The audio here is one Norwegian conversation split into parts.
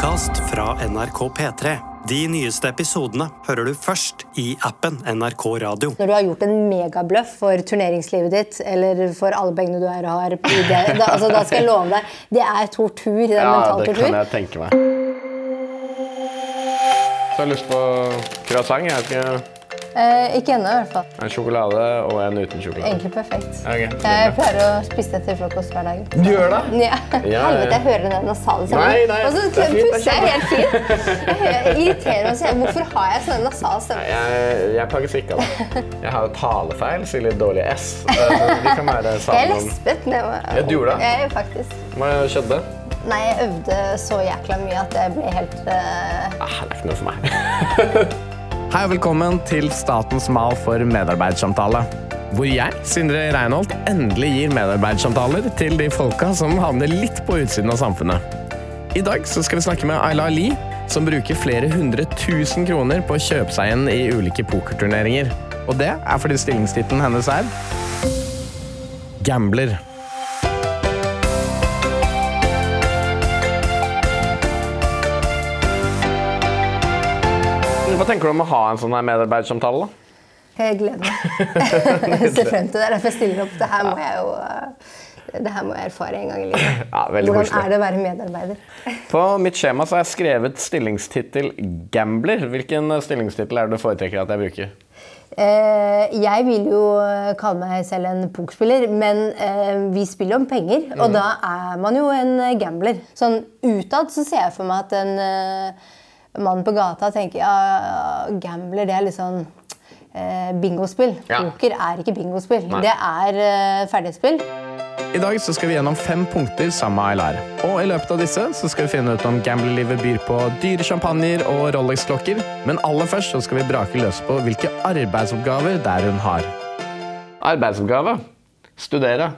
podkast fra NRK P3. De nyeste episodene hører du først i appen NRK Radio. Når du har gjort en megabløff for turneringslivet ditt, eller for alle pengene du er og har det, da, altså, da skal jeg love deg, det er tortur. Det er Ja, mental det kan jeg tenke meg. Så jeg har lyst på croissant. Jeg vet ikke, Eh, ikke ennå, i hvert fall. En sjokolade og en uten sjokolade. Egentlig perfekt. Okay, Jeg pleier å spise det til frokost hver dag. Du gjør det? Ja. ja. Helvete, jeg hører den nasale stemmen. Og så det er fint, det er puster jeg helt fint. Jeg irriterer meg. jeg- Hvorfor har jeg sånn nasal stemme? Jeg, jeg plages ikke av det. Jeg har talefeil, sier litt dårlig S. Eh, kan være Jeg sammen. lespet. men jeg var- Ja, du gjorde det? Jeg, faktisk. Hva skjedde? Nei, jeg øvde så jækla mye at jeg ble helt uh... Ah, det er ikke noe for meg. Hei og velkommen til Statens mal for medarbeidssamtale. Hvor jeg, Sindre Reinholt, endelig gir medarbeidssamtaler til de folka som havner litt på utsiden av samfunnet. I dag skal vi snakke med Ayla Ali, som bruker flere hundre tusen kroner på å kjøpe seg inn i ulike pokerturneringer. Og det er fordi stillingstittelen hennes er Gambler. Hva tenker du om å ha en sånn her medarbeidssamtale? da? Jeg gleder meg. Jeg ser frem til det. Derfor jeg stiller opp. Det her må jeg jo eh, det her må jeg erfare en gang i livet. Ja, Hvordan koselig. er det å være medarbeider? På mitt skjema så har jeg skrevet stillingstittel gambler. Hvilken stillingstittel er det du foretrekker at jeg bruker? Eh, jeg vil jo eh, kalle meg selv en pokerspiller, men eh, vi spiller om penger. Mm. Og da er man jo en eh, gambler. Sånn utad så ser jeg for meg at en eh, mann på gata tenker ja, gambler det er litt sånn eh, bingospill. Ja. Poker er ikke bingospill. Nei. Det er eh, ferdigspill. I dag så skal vi gjennom fem punkter sammen med LR. Og i løpet av disse så skal vi finne ut om gamblerlivet byr på dyre champagner og Rolex-klokker. Men aller først så skal vi brake løs på hvilke arbeidsoppgaver der hun har. Arbeidsoppgave. Studere.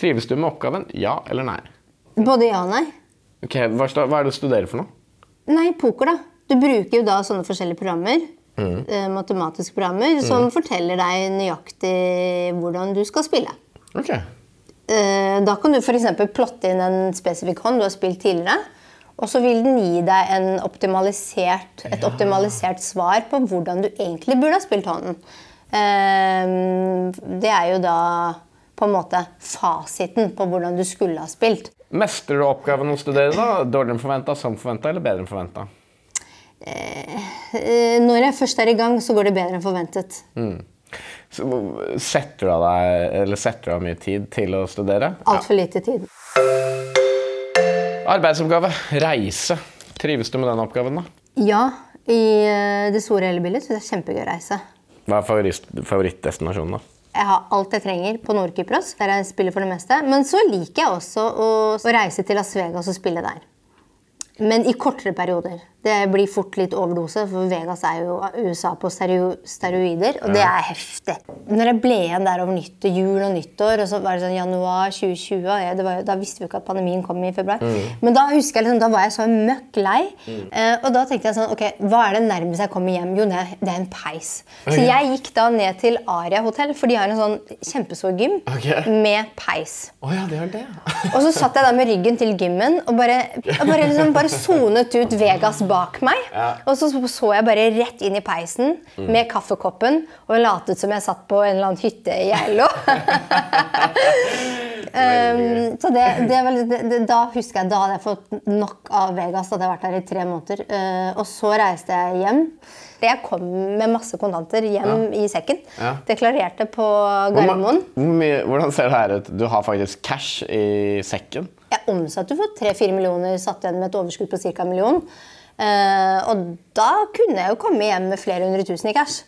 Trives du med oppgaven? Ja eller nei? Både ja og nei. Ok, hva er det du studerer for noe? Nei, poker, da. Du bruker jo da sånne forskjellige programmer. Eh, matematiske programmer som forteller deg nøyaktig hvordan du skal spille. Ok. Eh, da kan du f.eks. plotte inn en spesifikk hånd du har spilt tidligere. Og så vil den gi deg en optimalisert, et optimalisert svar på hvordan du egentlig burde ha spilt hånden. Eh, det er jo da på en måte fasiten på hvordan du skulle ha spilt. Mestrer du oppgaven å studere? da? Dårligere enn forventa, som forventa eller bedre enn forventa? Eh, når jeg først er i gang, så går det bedre enn forventet. Setter du av deg eller setter du av mye tid til å studere? Altfor lite tid. Arbeidsoppgave. Reise. Trives du med den oppgaven, da? Ja, i eh, det store hele bildet syns jeg det er kjempegøy å reise. Hva er favoritt, favorittdestinasjonen, da? Jeg har alt jeg trenger på Nord-Kypros, der jeg spiller for det meste. Men så liker jeg også å, å reise til Las Vegas og spille der. Men i kortere perioder. Det blir fort litt overdose, for Vegas er jo USA på steroider, og det er heftig. Når jeg ble igjen der over nyttår, jul og nyttår, og så var det sånn januar 2020 og jeg, det var, Da visste vi ikke at pandemien kom i februar. Men da husker jeg liksom, da var jeg så møkk lei. Eh, og da tenkte jeg sånn Ok, hva er det nærmest jeg kommer hjem? Jo, det er, det er en peis. Så jeg gikk da ned til Aria hotell, for de har en sånn kjempestor gym okay. med peis. Oh, ja, det er det. Og så satt jeg da med ryggen til gymmen og bare, og bare, liksom, bare sonet ut Vegas bak meg. Og så så jeg bare rett inn i peisen med kaffekoppen og latet som jeg satt på en eller annen hytte i Geilo. um, så det, det var, det, det, da husker jeg da hadde jeg fått nok av Vegas. Hadde jeg vært der i tre måneder. Uh, og så reiste jeg hjem. Jeg kom med masse kontanter hjem i sekken. Deklarerte på Gardermoen. Hvordan ser det her ut? Du har faktisk cash i sekken. Jeg omsatte for 3-4 millioner, satt igjen med et overskudd på ca. en million. Eh, og da kunne jeg jo komme hjem med flere hundre tusen i cash.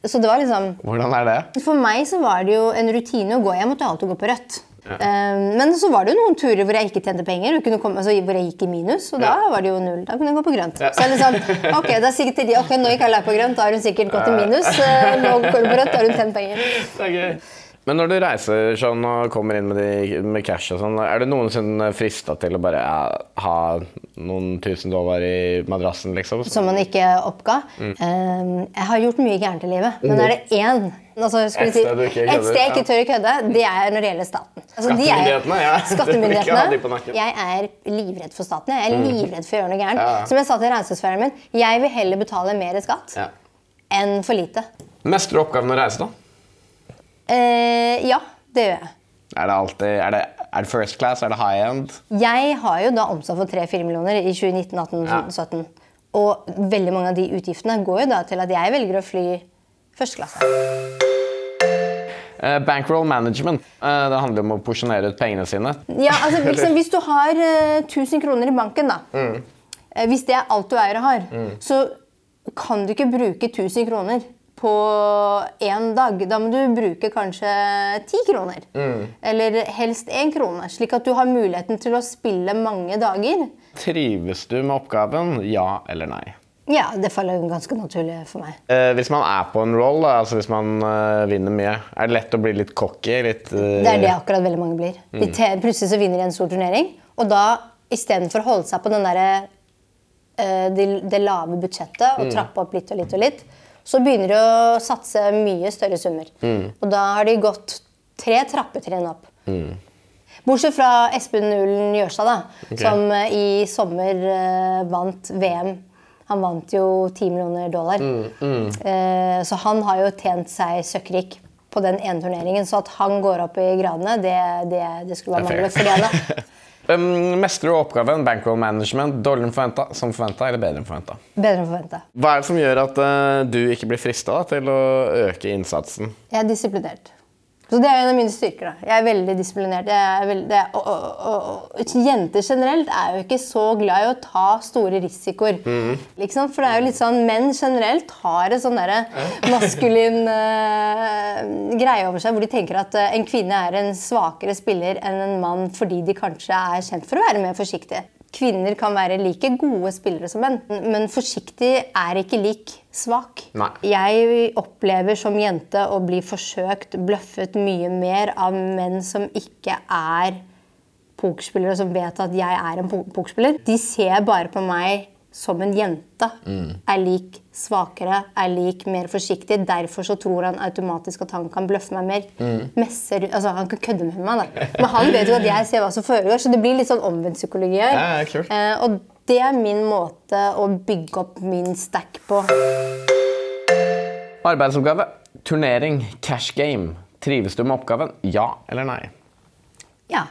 Så det var liksom Hvordan er det? For meg så var det jo en rutine å gå. Jeg måtte alltid gå på rødt. Eh, men så var det jo noen turer hvor jeg ikke tjente penger, kunne komme, altså, hvor jeg gikk i minus. Og da Ja. var det jo null. Da kunne jeg gå på grønt. Så jeg liksom, ok, da er til de, ok, Nå gikk Aylar på grønt, da har hun sikkert gått i minus. Eh, nå går hun på rødt, da har hun tjent penger. Det er gøy. Men når du reiser sånn og kommer inn med, de, med cash og sånn, er du noensinne frista til å bare ja, ha noen tusen dollar i madrassen, liksom? som man ikke oppga. Eh, jeg har gjort mye gærent i livet, men er det én Altså, Et sted du ikke et kødder, jeg ikke tør å kødde, det er når det gjelder staten. Altså, skattemyndighetene, er- ja. Skattemyndighetene. Jeg er livredd for staten. Jeg er livredd for å gjøre noe gærent. Ja. Som jeg sa til regnskapsføreren min, jeg vil heller betale mer skatt Ja. enn for lite. Mestrer du oppgaven å reise, da? Eh, ja, det gjør jeg. Er det alltid Er det, er det first class? Er det high end? Jeg har jo da omsatt for 3-4 millioner i 2019, 18, Ja. 17. Og veldig mange av de utgiftene går jo da til at jeg velger å fly første klasse. Uh, bankroll management. Uh, det handler om å porsjonere ut pengene sine. Ja, altså liksom, Hvis du har uh, 1000 kroner i banken, da eh, Hvis det er alt du eier og har, så kan du ikke bruke 1000 kroner på én dag. Da må du bruke kanskje ti kroner. Eller helst én krone. Slik at du har muligheten til å spille mange dager. Trives du med oppgaven? Ja eller nei? Ja, det faller ganske naturlig for meg. Eh, hvis man er på en roll, altså hvis man uh, vinner mye, er det lett å bli litt cocky? Litt, uh... Det er det akkurat veldig mange blir. Te plutselig så vinner de en stor turnering, og da istedenfor å holde seg på den derre uh, det, det lave budsjettet og trappe opp litt og litt og litt, så begynner de å satse mye større summer. Og da har de gått tre trappetrinn opp. Bortsett fra Espen Ullen Gjørstad, da, som eh, i sommer uh, vant VM. Han vant jo 10 millioner dollar. Eh, så han har jo tjent seg søkkrik på den ene turneringen. Så at han går opp i gradene, det, det, det skulle være manglende. Fordi han Um, mestrer du oppgaven bankroll management dårligere enn forventa, som forventa eller bedre enn forventa? bedre enn forventa. Hva er det som gjør at uh, du ikke blir frista til å øke innsatsen? Jeg er disiplinert. Så Det er en av mine styrker. da. Jeg er veldig disiplinert. Er veldig, det og, og, og, jenter generelt er jo ikke så glad i å ta store risikoer. Liksom, for det er jo litt sånn, Menn generelt har en sånn derre maskulin uh, greie over seg hvor de tenker at eh, en kvinne er en svakere spiller enn en mann fordi de kanskje er kjent for å være mer forsiktige. Kvinner kan være like gode spillere som menn, men forsiktig er ikke lik svak. Nei. Jeg opplever som jente å bli forsøkt bløffet mye mer av menn som ikke er pokerspillere, og som vet at jeg er en pokerspiller. De ser bare på meg som en jente. Er lik svakere, er lik mer forsiktig. Derfor så tror han automatisk at han kan bløffe meg mer. Messer, altså Han kan kødde med meg, da. Men han vet jo at jeg ser hva som foregår, så det blir litt sånn omvendt psykologi her. Ja. Eh, og det er min måte å bygge opp min stack på. Arbeidsoppgave. Turnering. Cash game. Trives du med oppgaven? Ja eller nei? Ja.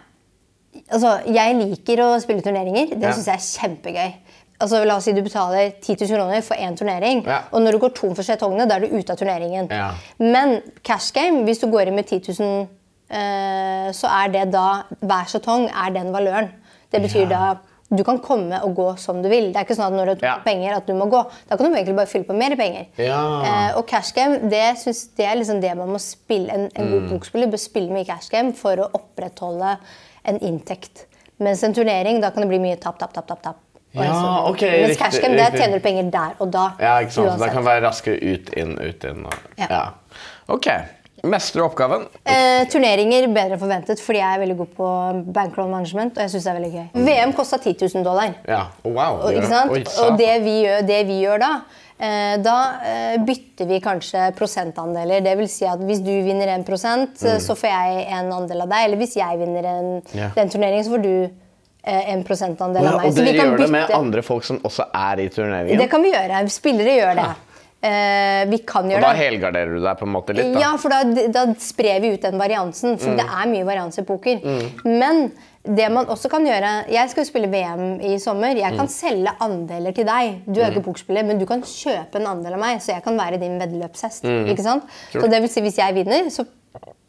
Altså, jeg liker å spille turneringer. Det Ja. synes jeg er kjempegøy. Altså, la oss si du betaler 10 000 kroner for én turnering, Ja. og når du går tom for skjetongene, da er du ute av turneringen. Ja. Men cash game, hvis du går inn med 10 000, eh, så er det da Hver skjetong er den valøren. Det betyr da du kan komme og gå som du vil. Det er ikke sånn at når du har Ja. penger, at du må gå. Da kan du egentlig bare fylle på mer penger. Ja. Eh, og cash game, det, synes, det er liksom det man må spille. En, en Mm. god bokspiller bør spille mye cash game for å opprettholde en inntekt. Mens en turnering, da kan det bli mye tap, tap, tap, tap. tap. Og Ja, ok, Mens riktig, cash game, det tjener du penger der og da. Ja, ikke sant? Så det kan være raskere ut, inn, ut, inn. Og... Ja. Ja. Ok. Mestre oppgaven? Eh, turneringer bedre enn forventet fordi jeg er veldig god på bankroll management. Og jeg synes det er veldig gøy. VM kosta 10 000 dollar. Ja. Wow. Og, ikke sant? Oi, og det vi gjør, det vi gjør da, eh, da eh, bytter vi kanskje prosentandeler. Det vil si at hvis du vinner 1 mm. så får jeg en andel av deg. Eller hvis jeg vinner en, yeah. Den turneringen, så får du en prosentandel Ja, av meg. og dere kan gjør det med andre folk som også er i turneringen? Det kan vi gjøre. Spillere gjør det. Eh, vi kan og gjøre da det. helgarderer du deg på en måte litt? da? Ja, for da, da sprer vi ut den variansen. For det er mye varians i poker. Men det man også kan gjøre Jeg skal jo spille VM i sommer. Jeg kan selge andeler til deg. Du er ikke pokerspiller, men du kan kjøpe en andel av meg, så jeg kan være din veddeløpshest. Ikke sant? Så det vil si, hvis jeg vinner, så,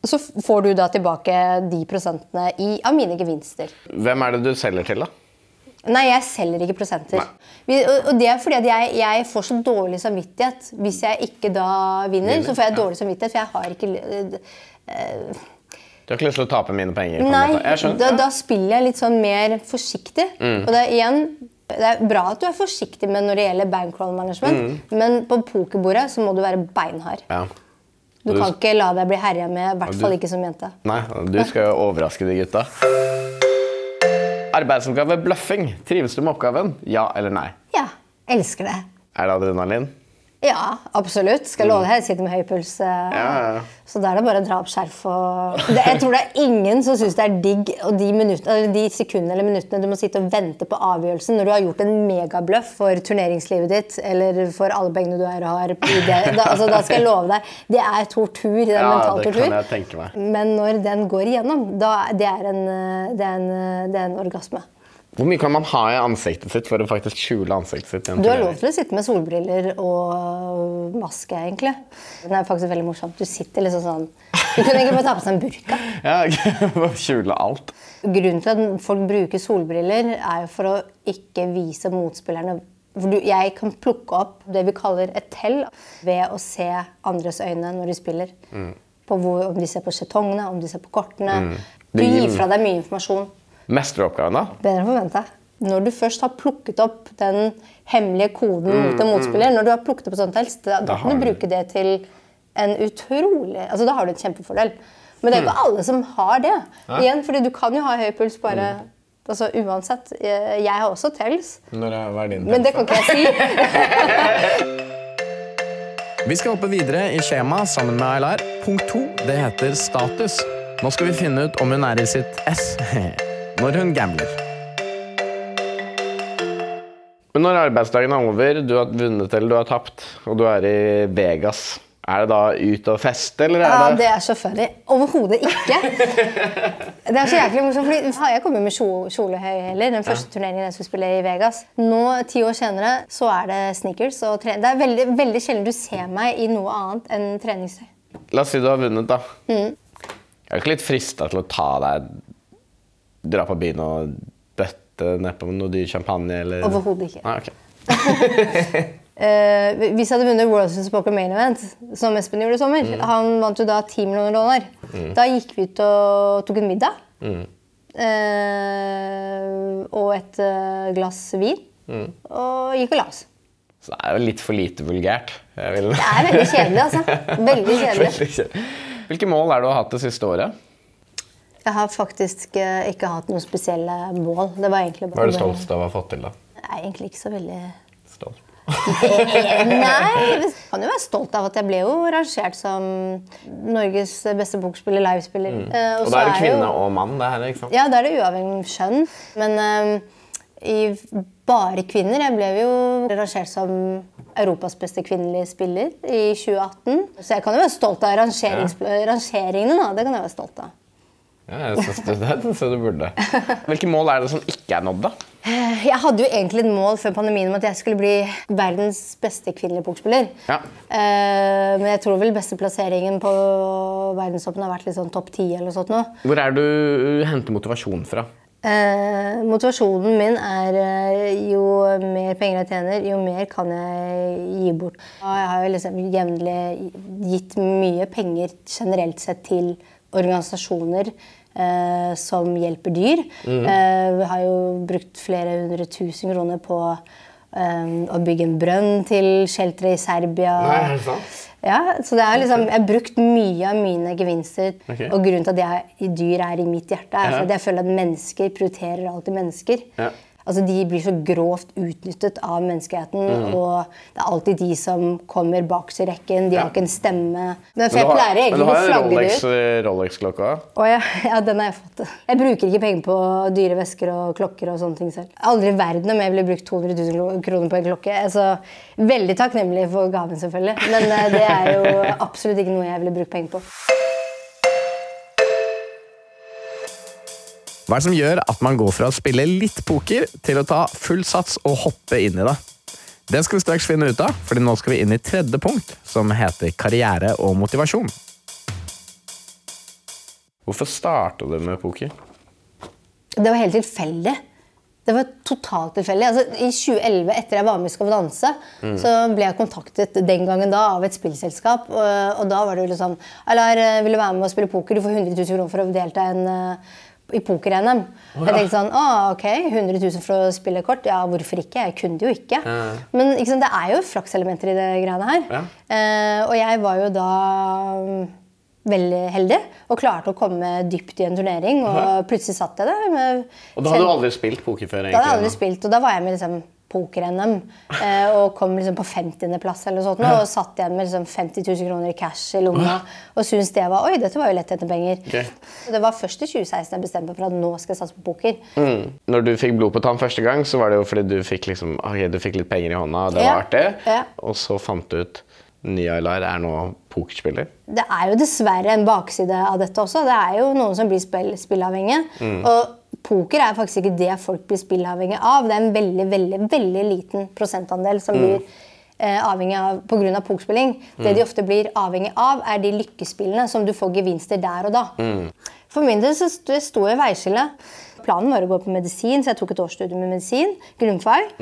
så får du da tilbake de prosentene i, av mine gevinster. Hvem er det du selger til, da? Nei, jeg selger ikke prosenter. Nei. Og, det er fordi at jeg, jeg får så dårlig samvittighet. Hvis jeg ikke da vinner, Vinner, så får jeg ja. dårlig samvittighet, for jeg har ikke uh, Du har ikke lyst til å tape mine penger? Nei, da, da spiller jeg litt sånn mer forsiktig. Mm. Og det er igjen det er bra at du er forsiktig med når det gjelder bankroll management, men på pokerbordet så må du være beinhard. Mm. Ja. Du Du- kan ikke la deg bli herja med, i hvert fall ikke som jente. Nei, du skal jo overraske de gutta. Arbeidsoppgave bløffing. Trives du med oppgaven? Ja eller nei? Ja, elsker det. Er det adrenalin? Ja, absolutt. Skal love deg. Jeg sitter med høy puls. eh, Ja, ja. Så da er det bare å dra opp skjerf og det, Jeg tror det er ingen som syns det er digg og de, minutter, eller de sekundene eller minuttene du må sitte og vente på avgjørelsen når du har gjort en megabløff for turneringslivet ditt eller for alle pengene du er og har. Da, altså, da skal jeg love deg. Det er tortur. Det er Ja, mental tortur. kan jeg tenke meg. Men når den går igjennom, da det er en, eh, det er en, eh, det er en orgasme. Hvor mye kan man ha i ansiktet sitt for å faktisk skjule ansiktet sitt? Du har lov til å sitte med solbriller og maske, egentlig. Det er faktisk veldig morsomt. Du sitter liksom sånn Du kunne egentlig bare ta på seg en burka. Ja, Bare skjule alt. Grunnen til at folk bruker solbriller, er jo for å ikke vise motspillerne for du, Jeg kan plukke opp det vi kaller et tell ved å se andres øyne når de spiller. På hvor, om de ser på skjetongene, om de ser på kortene. Du gir- gir fra deg mye informasjon. Mesteroppgaven, da? Bedre enn forventa. Når du først har plukket opp den hemmelige koden mot en motspiller, når du har plukket opp sånt helst, da, da kan du bruke det til en utrolig altså Da har du en kjempefordel. Men det er ikke alle som har det. Igjen, fordi du kan jo ha høy puls bare altså Uansett. Jeg, jeg har også tels, Når er, hva er din men det kan ikke jeg si. Vi skal hoppe videre i skjemaet sammen med Aylar. Punkt to det heter status. Nå skal vi finne ut om hun er i sitt S når hun gambler. Men når arbeidsdagen er over, du har vunnet eller du har tapt, og du er i Vegas, er det da ut og feste, eller er Ja, det er så funny. Overhodet ikke. Det er så jæklig morsomt, fordi faen, Jeg kom jo med kjo- kjole og høy heller, den første turneringen jeg skulle spille i Vegas. Nå, ti år senere, så er det sneakers og trening. Det er veldig, veldig sjelden du ser meg i noe annet enn treningstøy. La oss si du har vunnet, da. Mm. Jeg er ikke litt frista til å ta deg Dra på byen og bøtte nedpå noe dyr champagne, eller Overhodet ikke. Ah, okay. Eh, hvis jeg hadde vunnet World Series Poker Main Event, som Espen gjorde i sommer Mm. Han vant jo da 10 millioner dollar. Da gikk vi ut og tok en middag. Mm. Eh, og et eh, glass vin. Mm. Og gikk og la oss. Så det er jo litt for lite vulgært. Det er veldig kjedelig, altså. Veldig kjedelig. Veldig kjedelig. Hvilke mål er det du har hatt det siste året? Jeg har faktisk eh, ikke hatt noen spesielle mål. Det var egentlig Hva er du stolt av å ha fått til, da? Jeg er egentlig ikke så veldig Stolt. Nei, jeg kan jo være stolt av at jeg ble jo rangert som Norges beste bokspiller, livespiller. Mm. Og og da er det jo- kvinne og mann, det her, ikke sant? Ja, da er det uavhengig av kjønn. Men eh, i bare kvinner Jeg ble jo rangert som Europas beste kvinnelige spiller i 2018. Så jeg kan jo være stolt av rangerings rangeringene. da, Det kan jeg være stolt av. Ja, jeg synes det, det, så du burde. Hvilke mål er det som ikke er nådd, da? Jeg hadde jo egentlig et mål før pandemien om at jeg skulle bli verdens beste kvinnelige pokerspiller. Ja. Eh, men jeg tror vel beste plasseringen på verdenstoppen har vært litt sånn topp ti. eller sånt nå. Hvor er du henter motivasjon fra? Eh, motivasjonen min er eh, jo mer penger jeg tjener, jo mer kan jeg gi bort. Og Jeg har jo liksom jevnlig gitt mye penger generelt sett til organisasjoner eh, som hjelper dyr. Eh, vi har jo brukt flere hundre tusen kroner på eh, å bygge en brønn til shelteret i Serbia. Nei, det sant? Ja, så det er liksom, Jeg har brukt mye av mine gevinster. Okay. Og grunnen til at jeg, dyr er i mitt hjerte, er Ja. at jeg føler at mennesker prioriterer alltid mennesker. Ja. Altså De blir så grovt utnyttet av menneskeheten. Mm. Og det er alltid de som kommer bakerst i rekken. De Ja. har ikke en stemme. Men, for men du har, pleier men egentlig du å har en flagge det Rolex-klokka? Å ja, ja, den har jeg fått. Jeg bruker ikke penger på dyre vesker og klokker. og sånne ting selv. Aldri i verden om jeg ville brukt 200 000 kroner på en klokke. Altså, veldig takknemlig for gaven, selvfølgelig. Men eh, det er jo absolutt ikke noe jeg ville brukt penger på. Hva er det som gjør at man går fra å spille litt poker til å ta full sats og hoppe inn i det? Det skal vi straks finne ut av, fordi nå skal vi inn i tredje punkt, som heter karriere og motivasjon. Hvorfor starta du med poker? Det var helt tilfeldig. Det var totalt tilfeldig. Altså, I 2011, etter jeg var med i Skal vi danse, så ble jeg kontaktet den gangen da av et spillselskap. Og, og da var det jo liksom Eller vil du være med og spille poker? Du får 100 000 kroner for å delta i en eh, i poker-NM. Jeg tenkte sånn, ah, ok, 100 000 for å spille kort, ja, hvorfor ikke? Jeg kunne det jo ikke. Men ikke sant, det er jo flakselementer i det greiene her. Ja. Eh, og jeg var jo da mm, veldig heldig og klarte å komme dypt i en turnering. Og plutselig satt jeg der. Og da hadde du aldri spilt poker før? egentlig? da hadde jeg aldri spilt, og da var jeg med liksom poker-NM eh, og kom liksom på 50.-plass eller sånt, og satt igjen med liksom 50 000 kroner i cash i lomma og syntes det var Oi, dette var jo lett etter penger. Okay. Det var først i 2016 jeg bestemte meg for at nå skal jeg satse på poker. Når du fikk blod på tann første gang, så var det jo fordi du fikk, liksom, okay, du fikk litt penger i hånda, og det Ja, var artig. ja. Og så fant du ut Nye Aylar er nå pokerspiller. Det er jo dessverre en bakside av dette også. Det er jo noen som blir spill, spillavhengige. Og poker er faktisk ikke det folk blir spillavhengige av. Det er en veldig, veldig, veldig liten prosentandel som blir eh, avhengig av pga. pokerspilling. Det de ofte blir avhengig av, er de lykkespillene som du får gevinster der og da. For min del så sto jeg i veiskillet. Planen var å gå på medisin, så jeg tok et årsstudium med medisin. Grunnfag.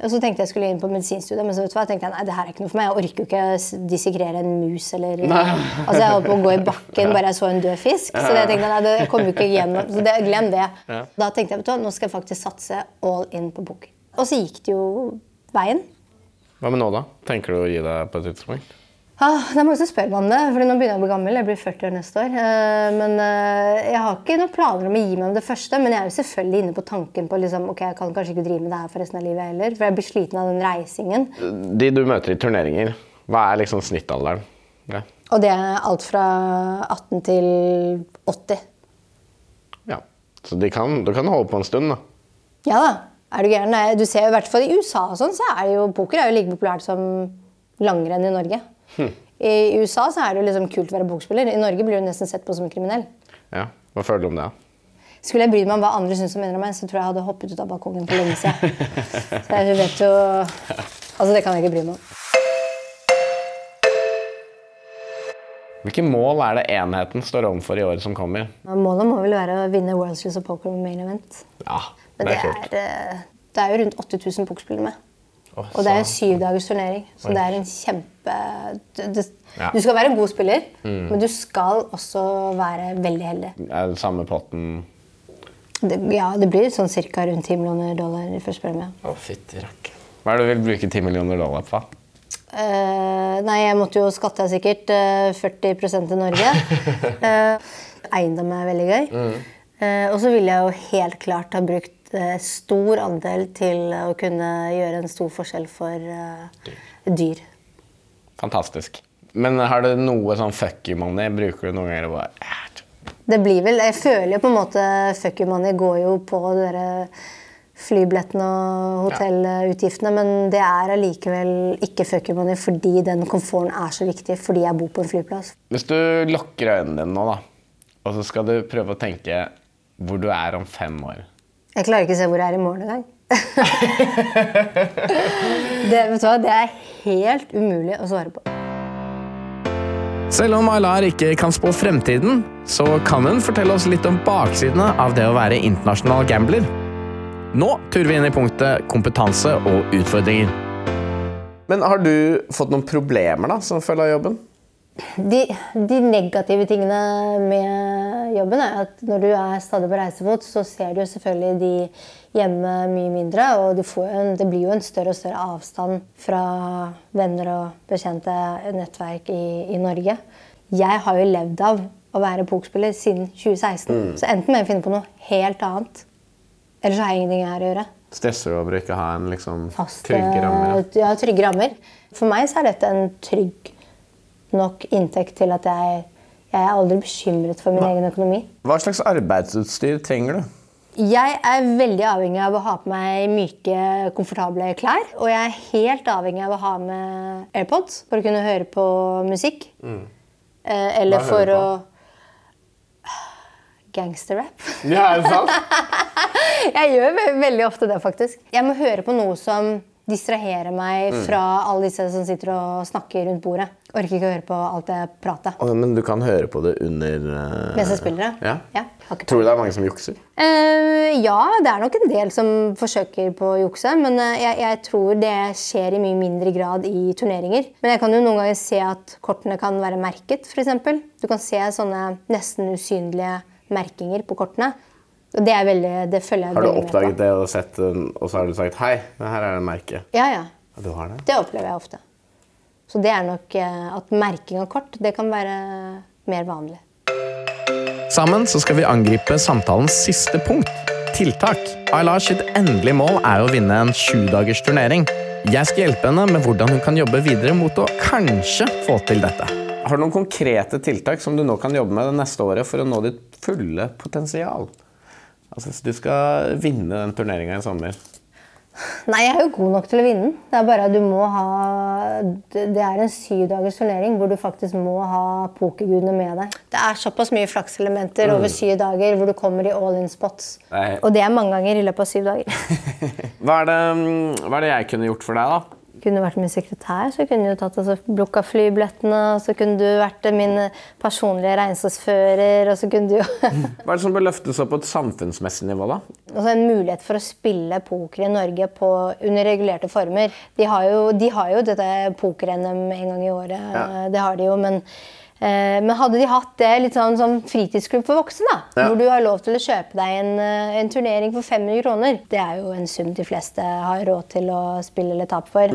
Og så tenkte jeg skulle inn på medisinstudiet, men så vet du hva, tenkte jeg, nei, det her er ikke noe for meg. Jeg orker jo ikke dissekrere en mus eller Altså, jeg holdt på å gå i bakken bare jeg så en død fisk. Så det tenkte jeg, nei, det kom kommer jo ikke igjennom. Så det, glem det. Da tenkte jeg vet du nå skal jeg faktisk satse all in på bok. Og så gikk det jo veien. Hva med nå, da? Tenker du å gi deg på et tidspunkt? Ah, det er mange som spør meg om det, for nå begynner jeg å bli gammel. Jeg blir 40 år neste år. Eh, Men eh, jeg har ikke noen planer om å gi meg med det første. Men jeg er jo selvfølgelig inne på tanken på liksom, ok, jeg kan kanskje ikke drive med det her for resten av livet heller. For jeg blir sliten av den reisingen. De du møter i turneringer, hva er liksom snittalderen? Ja. Og det er alt fra 18 til 80. ja. Så de kan, du kan holde på en stund, da. Ja da. Er du gæren? Du ser jo i hvert fall i USA og sånn, så er det jo poker er jo like populært som langrenn i Norge. I USA så er det jo liksom kult å være bokspiller. I Norge blir du nesten sett på som en kriminell. Ja. Hva føler du om det? Skulle jeg brydd meg om hva andre syns om meg, så tror jeg jeg hadde hoppet ut av balkongen for lenge siden. Så jeg vet jo Altså, det kan jeg ikke bry meg om. Hvilke mål er det enheten står overfor i året som kommer? Målet må vel være å vinne World Series of Poker main event. Ja, det er er kult. er, eh, det er jo rundt 8000 pokerspillere med. Å, Og det er en syvdagers turnering, så det er en kjempe du, du, Ja. du skal være en god spiller, men du skal også være veldig heldig. Er det samme potten Det, ja, det blir sånn ca. rundt 10 millioner dollar i første premie. Å, fytti rakker. Hva er det du vil bruke 10 millioner dollar på? Uh, nei, jeg måtte jo skatte sikkert uh, 40% til Norge. uh, eiendom er veldig gøy. Eh, og så ville jeg jo helt klart ha brukt eh, stor andel til å kunne gjøre en stor forskjell for eh, dyr. Fantastisk. Men har du noe sånn fuck you money? Bruker du noen ganger bare "Eh, Det blir vel, Jeg føler jo på en måte fuck you money går jo på dere flybillettene og hotellutgiftene, men det er allikevel ikke fuck you money fordi den komforten er så viktig fordi jeg bor på en flyplass. Hvis du lukker øynene dine nå, da, og så skal du prøve å tenke hvor du er om fem år Jeg klarer ikke å se hvor jeg er i morgen engang. det, vet du hva? det er helt umulig å svare på. Selv om Aylar ikke kan spå fremtiden, så kan hun fortelle oss litt om baksidene av det å være internasjonal gambler. Nå turer vi inn i punktet kompetanse og utfordringer. Men har du fått noen problemer da, som følge av jobben? De, de negative tingene med jobben er at når du er stadig på reisefot, så ser du selvfølgelig de hjemme mye mindre, og du får en, det blir jo en større og større avstand fra venner og bekjente nettverk i, i Norge. Jeg har jo levd av å være pokerspiller siden 2016, så enten må jeg finne på noe helt annet, eller så har jeg ingenting her å gjøre. Stresser du over å ikke ha en liksom, Fast, trygge rammer? Ja, trygge rammer. For meg så er dette en trygg nok inntekt til at jeg, jeg er aldri bekymret for min egen økonomi. Hva slags arbeidsutstyr trenger du? Jeg er veldig avhengig av å ha på meg myke, komfortable klær. Og jeg er helt avhengig av å ha med AirPods for å kunne høre på musikk. Eh, eller Hva for å? Gangsterrap. Ja, er det sant? Jeg gjør veldig ofte det, faktisk. Jeg må høre på noe som distraherer meg Mm. fra alle disse som sitter og snakker rundt bordet. Orker ikke å høre på alt det pratet. Oh, Men du kan høre på det under uh... Mens jeg spiller det? Ja. Ja, Tror du det er mange som jukser? Uh, ja, det er nok en del som forsøker på å jukse. Men uh, jeg, jeg tror det skjer i mye mindre grad i turneringer. Men jeg kan jo noen ganger se at kortene kan være merket, f.eks. Du kan se sånne nesten usynlige merkinger på kortene. Og det er veldig, det følger jeg Har du veldig med på. oppdaget det og sett og så har du sagt hei, her er det merket? Ja, ja. Ja, du har det? Det opplever jeg ofte. Så det er nok eh, at merking av kort det kan være mer vanlig. Sammen så skal vi angripe samtalens siste punkt tiltak. Aylar sitt endelige mål er å vinne en sjudagers turnering. Jeg skal hjelpe henne med hvordan hun kan jobbe videre mot å kanskje få til dette. Har du noen konkrete tiltak som du nå kan jobbe med det neste året for å nå ditt fulle potensial? Altså, hvis du skal vinne den turneringa i sommer. Nei, jeg er jo god nok til å vinne. Det er bare at du må ha Det er en syvdagers turnering hvor du faktisk må ha pokergudene med deg. Det er såpass mye flakselementer over syv dager hvor du kommer i all in spots. Nei. Og det er mange ganger i løpet av syv dager. Hva er, det, hva er det jeg kunne gjort for deg, da? Kunne vært min sekretær, så kunne du tatt altså, blokka flybillettene. og Så kunne du vært min personlige regnskapsfører, og så kunne du jo Hva er det som bør løftes opp på et samfunnsmessig nivå, da? altså en mulighet for å spille poker i Norge på, under regulerte former. De har jo, de har jo dette poker-NM en gang i året, Ja. det har de jo, men men hadde de hatt det litt sånn som fritidsklubb for voksne, da, Ja. hvor du har lov til å kjøpe deg en, eh, en turnering for 500 kroner, det er jo en sum de fleste har råd til å spille eller tape for.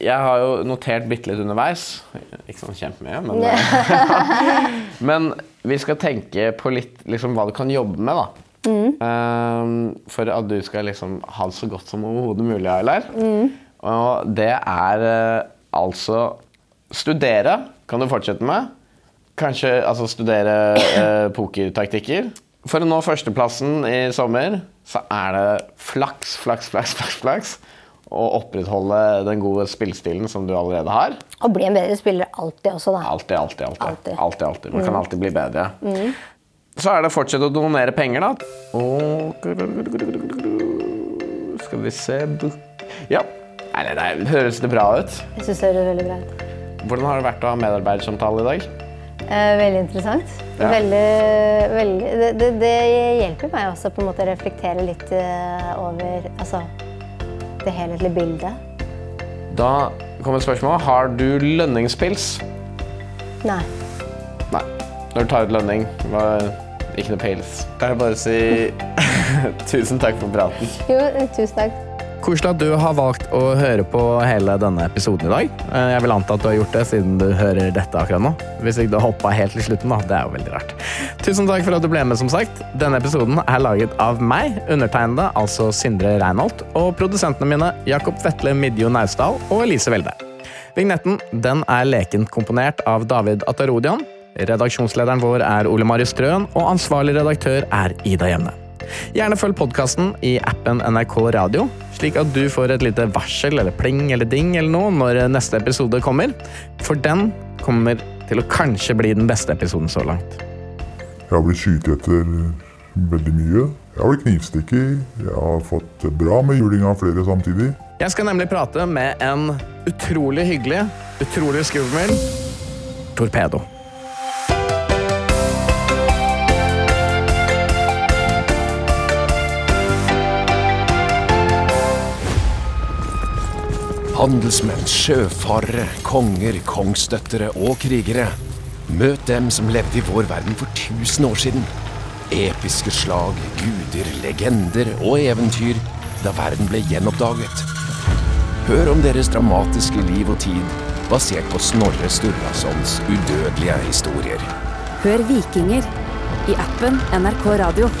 Jeg har jo notert bitte litt underveis. Ikke sånn kjempemye, men Men vi skal tenke på litt liksom, hva du kan jobbe med, da. Mm. for at du skal liksom ha det så godt som overhodet mulig, Aylar. Og det er eh, altså Studere kan du fortsette med. Kanskje altså, studere eh, pokertaktikker. For å nå førsteplassen i sommer, så er det flaks, flaks, flaks, flaks, flaks å opprettholde den gode spillestilen som du allerede har. Og bli en bedre spiller alltid også, da. Alltid, alltid, alltid. Alltid. alltid, alltid. Man kan alltid bli bedre. Så er det å fortsette å donere penger, da. Og Skal vi se Ja. Nei, nei, nei, høres det bra ut? Jeg syns det høres veldig bra ut. Hvordan har det vært å ha medarbeidersamtale i dag? Eh, veldig interessant. Ja. Veldig, veldig, det, det, det hjelper meg også på en måte å reflektere litt eh, over altså, det helhetlige bildet. Da kommer spørsmålet Har du lønningspils. Nei. Nei. Når du tar ut lønning, var ikke noe pils. Kan jeg bare si tusen takk for praten. Jo, tusen takk. Koselig at du har valgt å høre på hele denne episoden i dag. Eh, Jeg vil anta at du har gjort det siden du hører dette akkurat nå. Hvis ikke du har hoppa helt til slutten, da. Det er jo veldig rart. Tusen takk for at du ble med, som sagt. Denne episoden er laget av meg, undertegnede, altså Sindre Reinholt, og produsentene mine Jakob Vetle Midjo Naustdal og Elise Welde. Vignetten den er lekent komponert av David Atarodian. Redaksjonslederen vår er Ole Marius Strøen, og ansvarlig redaktør er Ida Jevne. Gjerne følg podkasten i appen NRK Radio, slik at du får et lite varsel eller pling eller ding eller noe når neste episode kommer. For den kommer til å kanskje bli den beste episoden så langt. Jeg har blitt skutt etter veldig mye. Jeg har blitt knivstukket. Jeg har fått bra med juling av flere samtidig. Jeg skal nemlig prate med en utrolig hyggelig, utrolig skummel torpedo. Handelsmenn, sjøfarere, konger, kongsdøttere og krigere. Møt dem som levde i vår verden for 1000 år siden. Episke slag, guder, legender og eventyr da verden ble gjenoppdaget. Hør om deres dramatiske liv og tid, basert på Snorre Sturlasons udødelige historier. Hør Vikinger i appen NRK Radio.